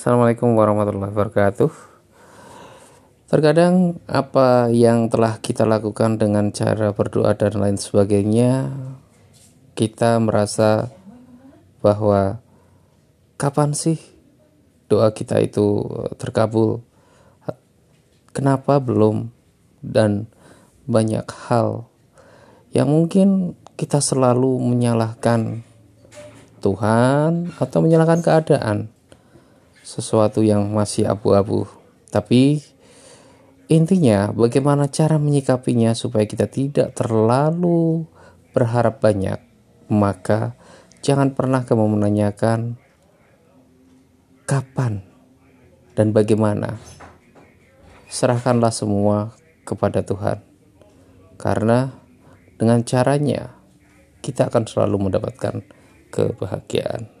Assalamualaikum warahmatullahi wabarakatuh. Terkadang apa yang telah kita lakukan dengan cara berdoa dan lain sebagainya, kita merasa bahwa kapan sih doa kita itu terkabul? Kenapa belum? Dan banyak hal yang mungkin kita selalu menyalahkan Tuhan atau menyalahkan keadaan sesuatu yang masih abu-abu tapi intinya bagaimana cara menyikapinya supaya kita tidak terlalu berharap banyak maka jangan pernah kamu menanyakan kapan dan bagaimana serahkanlah semua kepada Tuhan karena dengan caranya kita akan selalu mendapatkan kebahagiaan.